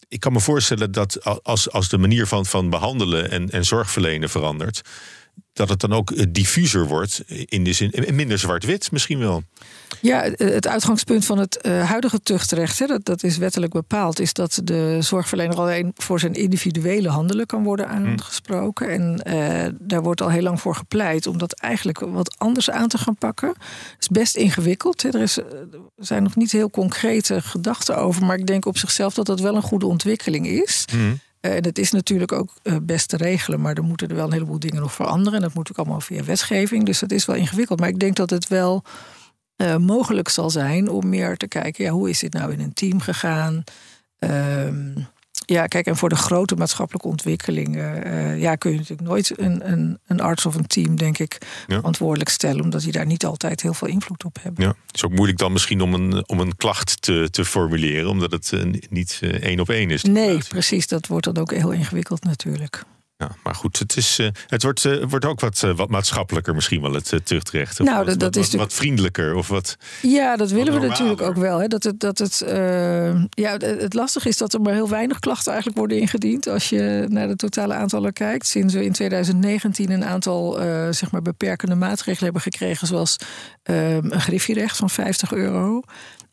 ik kan me voorstellen dat als, als de manier van, van behandelen en, en zorgverlenen verandert, dat het dan ook eh, diffuser wordt in de zin minder zwart-wit misschien wel. Ja, het uitgangspunt van het uh, huidige tuchtrecht, hè, dat, dat is wettelijk bepaald, is dat de zorgverlener alleen voor zijn individuele handelen kan worden hmm. aangesproken. En uh, daar wordt al heel lang voor gepleit om dat eigenlijk wat anders aan te gaan pakken. Het is best ingewikkeld. Hè. Er, is, er zijn nog niet heel concrete gedachten over, maar ik denk op zichzelf dat dat wel een goede ontwikkeling is. Mm. Eh, en het is natuurlijk ook eh, best te regelen, maar er moeten er wel een heleboel dingen nog veranderen. En dat moet ook allemaal via wetgeving. Dus dat is wel ingewikkeld. Maar ik denk dat het wel uh, mogelijk zal zijn om meer te kijken, ja, hoe is dit nou in een team gegaan? Ehm, ja, kijk, en voor de grote maatschappelijke ontwikkelingen uh, ja, kun je natuurlijk nooit een, een, een, arts of een team, denk ik, verantwoordelijk stellen, omdat die daar niet altijd heel veel invloed op hebben. Ja, het is ook moeilijk dan misschien om een, om een klacht te, te formuleren, omdat het uh, niet één op één is. Nee, precies. Dat wordt dan ook heel ingewikkeld natuurlijk. Ja, maar goed, het, is, uh, het wordt, uh, wordt ook wat, uh, wat maatschappelijker misschien wel, het tuchtrecht. Nou, dat, dat is wat, wat, vriendelijker of wat. Ja, dat willen we natuurlijk ook wel. Hè. Dat het, dat het, ja, het lastige is dat er maar heel weinig klachten eigenlijk worden ingediend. Als je naar de totale aantallen kijkt. Sinds we in 2019 een aantal zeg maar beperkende maatregelen hebben gekregen, zoals een griffierecht van 50 euro.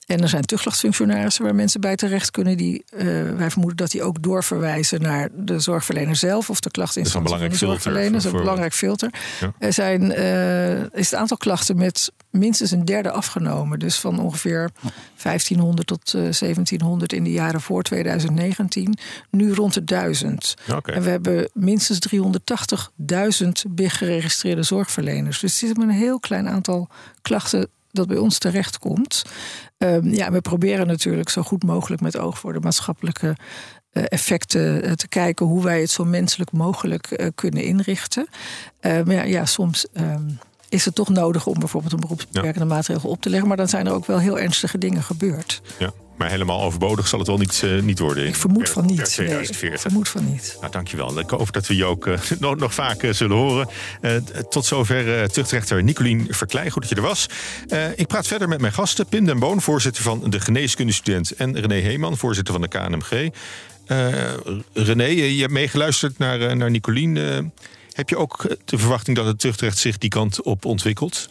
En er zijn tuchtlachtfunctionarissen waar mensen bij terecht kunnen. Die, uh, wij vermoeden dat die ook doorverwijzen naar de zorgverlener zelf of de klachtinstantie van de zorgverlener. Dat is een belangrijk filter. Er zijn, uh, is het aantal klachten met minstens een derde afgenomen. Dus van ongeveer 1500 tot uh, eh, 1700 in de jaren voor 2019. Nu rond de 1000. En we hebben minstens 380.000 big geregistreerde zorgverleners. Dus het is maar een heel klein aantal klachten dat bij ons terechtkomt. Um, ja, we proberen natuurlijk zo goed mogelijk met oog voor de maatschappelijke uh, effecten uh, te kijken hoe wij het zo menselijk mogelijk uh, kunnen inrichten. maar ja, ja soms. Um, is het toch nodig om bijvoorbeeld een beroepsbeperkende ja. maatregel op te leggen. Maar dan zijn er ook wel heel ernstige dingen gebeurd. Ja. Maar helemaal overbodig zal het wel niet, uh, niet worden. Ik vermoed van niet. 2040. Nee, ik vermoed van niet. Nou, dankjewel. Ik hoop dat we je ook uh, nog, nog vaak uh, zullen horen. tot zover tuchtrechter Nicolien Verkleij. Goed dat je er was. ik praat verder met mijn gasten. Pim den Boon, voorzitter van de geneeskundestudent. En René Heeman, voorzitter van de KNMG. René, je hebt meegeluisterd naar, naar Nicolien. heb je ook de verwachting dat het tuchtrecht zich die kant op ontwikkelt?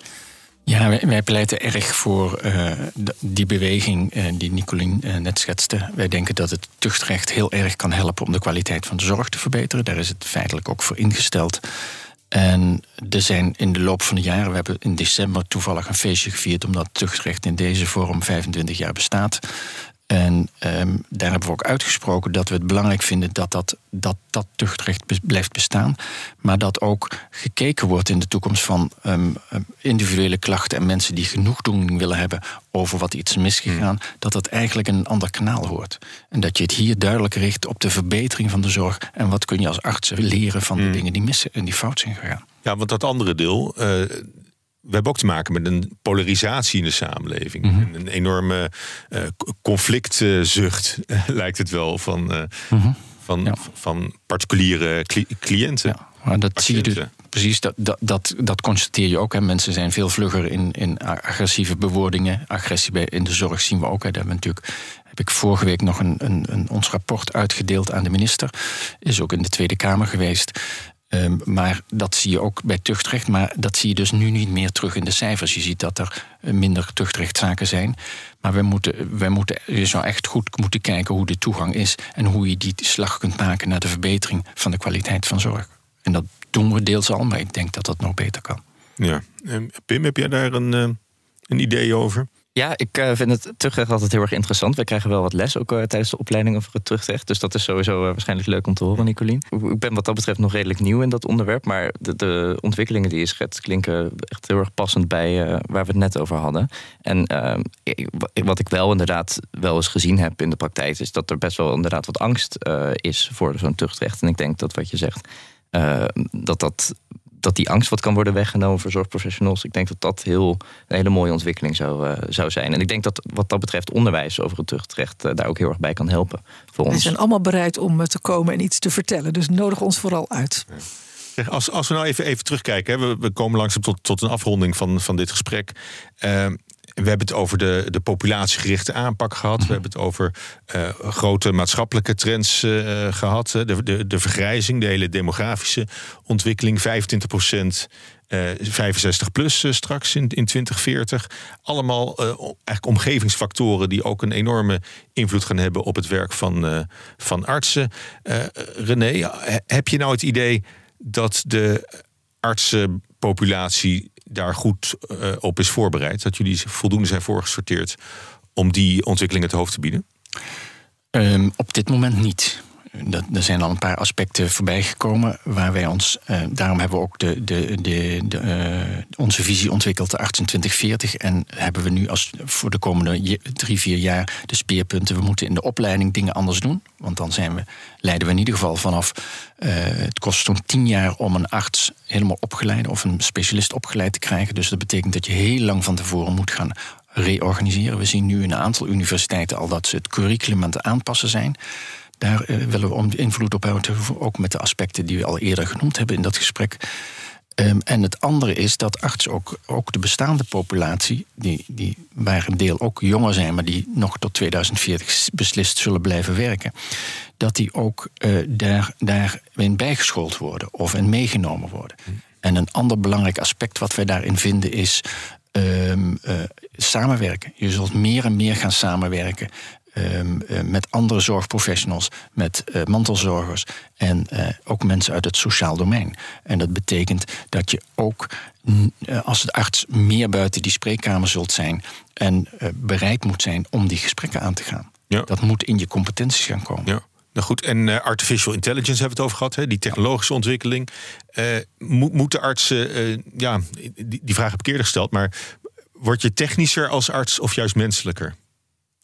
Ja, wij, pleiten erg voor uh, die beweging uh, die Nicolien uh, net schetste. Wij denken dat het tuchtrecht heel erg kan helpen om de kwaliteit van de zorg te verbeteren. Daar is het feitelijk ook voor ingesteld. En er zijn in de loop van de jaren, we hebben in december toevallig een feestje gevierd omdat tuchtrecht in deze vorm 25 jaar bestaat. En ehm, daar hebben we ook uitgesproken dat we het belangrijk vinden dat dat, dat, dat tuchtrecht blijft bestaan. Maar dat ook gekeken wordt in de toekomst van ehm, ehm, individuele klachten en mensen die genoegdoening willen hebben over wat iets misgegaan, hmm. dat dat eigenlijk een ander kanaal hoort. En dat je het hier duidelijk richt op de verbetering van de zorg en wat kun je als arts leren van de hmm. dingen die missen en die fout zijn gegaan. Ja, want dat andere deel, uh, we hebben ook te maken met een polarisatie in de samenleving. Mhm. Een enorme uh, conflictzucht, lijkt het wel, van, uh, van, van particuliere cliënten. Ja, maar dat zie je dus precies, dat, dat, dat, dat constateer je ook. Hè. Mensen zijn veel vlugger in, in agressieve bewoordingen. Agressie bij, in de zorg zien we ook. Hè. Daar hebben natuurlijk, heb ik vorige week nog een, een, een, ons rapport uitgedeeld aan de minister. Is ook in de Tweede Kamer geweest. Ehm, maar dat zie je ook bij tuchtrecht. Maar dat zie je dus nu niet meer terug in de cijfers. Je ziet dat er eh, minder tuchtrechtzaken zijn. Maar we moeten, wij moeten, je zou echt goed moeten kijken hoe de toegang is. En hoe je die slag kunt maken naar de verbetering van de kwaliteit van zorg. En dat doen we deels al, maar ik denk dat dat nog beter kan. Ja. Pim, heb jij daar een, eh, een idee over? Ja, ik uh, vind het terugrecht altijd heel erg interessant. We krijgen wel wat les ook uh, tijdens de opleiding over het terugrecht. Dus dat is sowieso uh, waarschijnlijk leuk om te horen, Nicolien. Ik ben wat dat betreft nog redelijk nieuw in dat onderwerp. Maar de, de ontwikkelingen die je schetst klinken echt heel erg passend bij waar we het net over hadden. En wat ik wel inderdaad wel eens gezien heb in de praktijk... is dat er best wel inderdaad wat angst is voor zo'n tuchtrecht. En ik denk dat wat je zegt, dat dat dat die angst wat kan worden weggenomen voor zorgprofessionals. Ik denk dat dat heel, een hele mooie ontwikkeling zou, uh, zou zijn. En ik denk dat wat dat betreft onderwijs over het tuchtrecht uh, daar ook heel erg bij kan helpen. Voor ons. We zijn allemaal bereid om eh, te komen en iets te vertellen. Dus nodig ons vooral uit. Als, als we nou even, even terugkijken, hè, we, we komen langzaam tot, tot een afronding van, van dit gesprek. Ehm, we hebben het over de, de populatiegerichte aanpak gehad. We hebben het over uh, grote maatschappelijke trends uh, gehad. De, de, de vergrijzing, de hele demografische ontwikkeling. 25 procent. Uh, 65 plus straks in, in 2040. Allemaal eigenlijk omgevingsfactoren die ook een enorme invloed gaan hebben op het werk van, van artsen. René, heb je nou het idee dat de artsenpopulatie daar goed uh, op is voorbereid? Dat jullie voldoende zijn voorgesorteerd om die ontwikkeling het hoofd te bieden? Um, op dit moment niet. Dat, er zijn al een paar aspecten voorbij gekomen waar wij ons. Uh, daarom hebben we ook de, de, de, uh, onze visie ontwikkeld, de 2840. En hebben we nu als voor de komende drie, vier jaar de speerpunten. We moeten in de opleiding dingen anders doen. Want dan zijn we, leiden we in ieder geval vanaf. Uh, het kost zo'n tien jaar om een arts helemaal opgeleid of een specialist opgeleid te krijgen. Dus dat betekent dat je heel lang van tevoren moet gaan reorganiseren. We zien nu in een aantal universiteiten al dat ze het curriculum aan het aanpassen zijn. Daar uh, willen we om invloed op houden, ook met de aspecten die we al eerder genoemd hebben in dat gesprek. Um, en het andere is dat artsen ook, ook de bestaande populatie, die, die, waar een deel ook jonger zijn, maar die nog tot 2040 beslist zullen blijven werken, dat die ook uh, daar, daarin bijgeschoold worden of in meegenomen worden. En een ander belangrijk aspect wat wij daarin vinden is um, uh, samenwerken. Je zult meer en meer gaan samenwerken Ehm, eh, met andere zorgprofessionals, met uh, mantelzorgers en uh, ook mensen uit het sociaal domein. En dat betekent dat je ook als arts meer buiten die spreekkamer zult zijn en bereid moet zijn om die gesprekken aan te gaan. Ja. Dat moet in je competenties gaan komen. Ja. Nou goed, en artificial intelligence hebben we het over gehad, hè? die technologische ontwikkeling. moeten artsen, ja, die, die vraag heb ik eerder gesteld, maar word je technischer als arts of juist menselijker?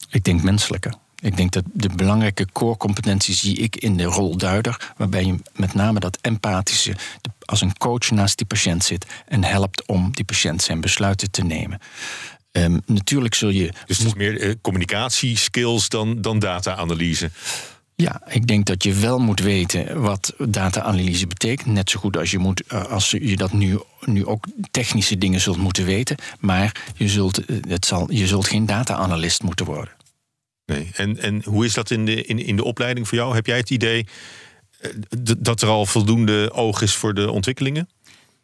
Ik denk menselijke. Ik denk dat de belangrijke core competenties zie ik in de rol duider, waarbij je met name dat empathische, als een coach naast die patiënt zit en helpt om die patiënt zijn besluiten te nemen. Um, natuurlijk zul je. Dus het meer uh, communicatieskills dan, dan data-analyse. Ja, ik denk dat je wel moet weten wat data-analyse betekent. Net zo goed als je, moet, eh, als je dat nu, nu ook technische dingen zult moeten weten. Maar je zult, eh, het zal, je zult geen data-analyst moeten worden. Nee. En, en hoe is dat in de, in, in de opleiding voor jou? Heb jij het idee eh, dat er al voldoende oog is voor de ontwikkelingen?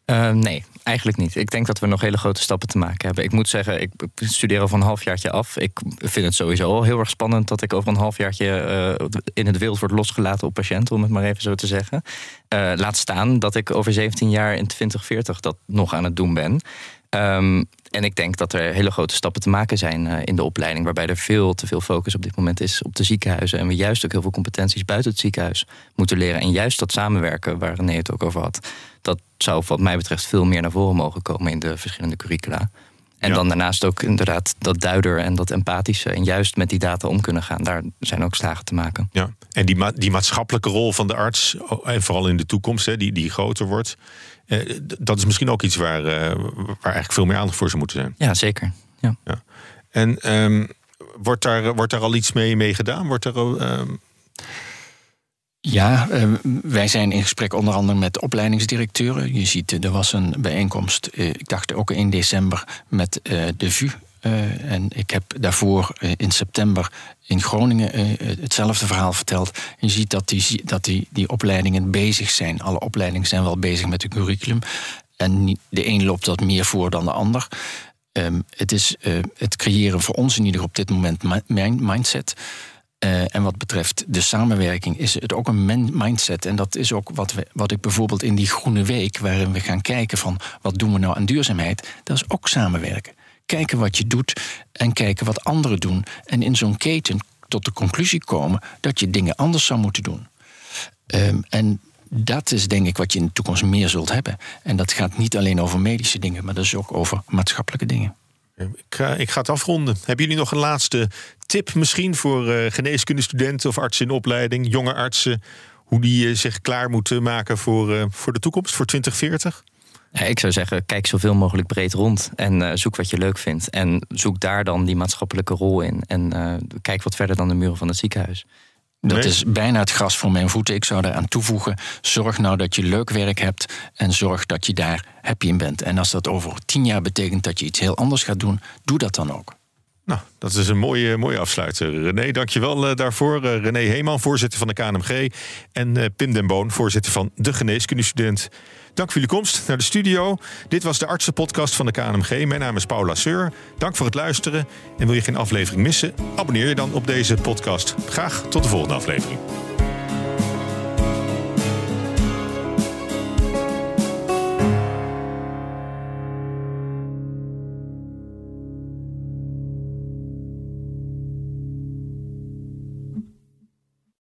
Uh, nee, eigenlijk niet. Ik denk dat we nog hele grote stappen te maken hebben. Ik moet zeggen, ik studeer van een halfjaartje af. Ik vind het sowieso al heel erg spannend dat ik over een halfjaartje uh, in het wereld word losgelaten op patiënten, om het maar even zo te zeggen. Uh, laat staan dat ik over 17 jaar in 2040 dat nog aan het doen ben. Ehm, en ik denk dat er hele grote stappen te maken zijn uh, in de opleiding, waarbij er veel te veel focus op dit moment is op de ziekenhuizen. En we juist ook heel veel competenties buiten het ziekenhuis moeten leren. En juist dat samenwerken, waar René het ook over had, dat zou wat mij betreft veel meer naar voren mogen komen in de verschillende curricula. En dan daarnaast ook inderdaad dat duider en dat empathische. En juist met die data om kunnen gaan. Daar zijn ook slagen te maken. Ja, en die, ma die maatschappelijke rol van de arts, en vooral in de toekomst, hè, die, die groter wordt. Eh, dat is misschien ook iets waar, eh, waar eigenlijk veel meer aandacht voor zou moeten zijn. Ja, zeker. Ja. ja. En ehm, wordt, daar, wordt daar al iets mee, mee gedaan? Wordt er. Ehm, ja, ehm, wij zijn in gesprek onder andere met opleidingsdirecteuren. Je ziet, er was een bijeenkomst, eh, ik dacht ook in december, met eh, de VU. Eh, en ik heb daarvoor in september in Groningen hetzelfde verhaal verteld. Je ziet dat, die, dat die, die opleidingen bezig zijn. Alle opleidingen zijn wel bezig met het curriculum. En de een loopt wat meer voor dan de ander. Ehm, het is het creëren voor ons in ieder op dit moment mindset. Uh, en wat betreft de samenwerking is het ook een mindset. En dat is ook wat, we, wat ik bijvoorbeeld in die Groene Week, waarin we gaan kijken van wat doen we nou aan duurzaamheid, dat is ook samenwerken. Kijken wat je doet en kijken wat anderen doen. En in zo'n keten tot de conclusie komen dat je dingen anders zou moeten doen. Um, en dat is denk ik wat je in de toekomst meer zult hebben. En dat gaat niet alleen over medische dingen, maar dat is ook over maatschappelijke dingen. Ik ga, ik ga het afronden. Hebben jullie nog een laatste tip misschien voor uh, geneeskundestudenten of artsen in opleiding, jonge artsen, hoe die uh, zich klaar moeten maken voor, uh, voor de toekomst, voor 2040? Ja, ik zou zeggen, kijk zoveel mogelijk breed rond en zoek wat je leuk vindt. En zoek daar dan die maatschappelijke rol in. En kijk wat verder dan de muren van het ziekenhuis. Dat is bijna het gras voor mijn voeten. Ik zou daaraan toevoegen: zorg nou dat je leuk werk hebt en zorg dat je daar happy in bent. En als dat over tien jaar betekent dat je iets heel anders gaat doen, doe dat dan ook. Nou, dat is een mooie, mooie afsluiter. René, dankjewel uh, daarvoor. Uh, René Heeman, voorzitter van de KNMG. En uh, Pim den Boon, voorzitter van de Geneeskundestudent. Dank voor jullie komst naar de studio. Dit was de artsenpodcast van de KNMG. Mijn naam is Paula Seur. Dank voor het luisteren. En wil je geen aflevering missen? Abonneer je dan op deze podcast. Graag tot de volgende aflevering.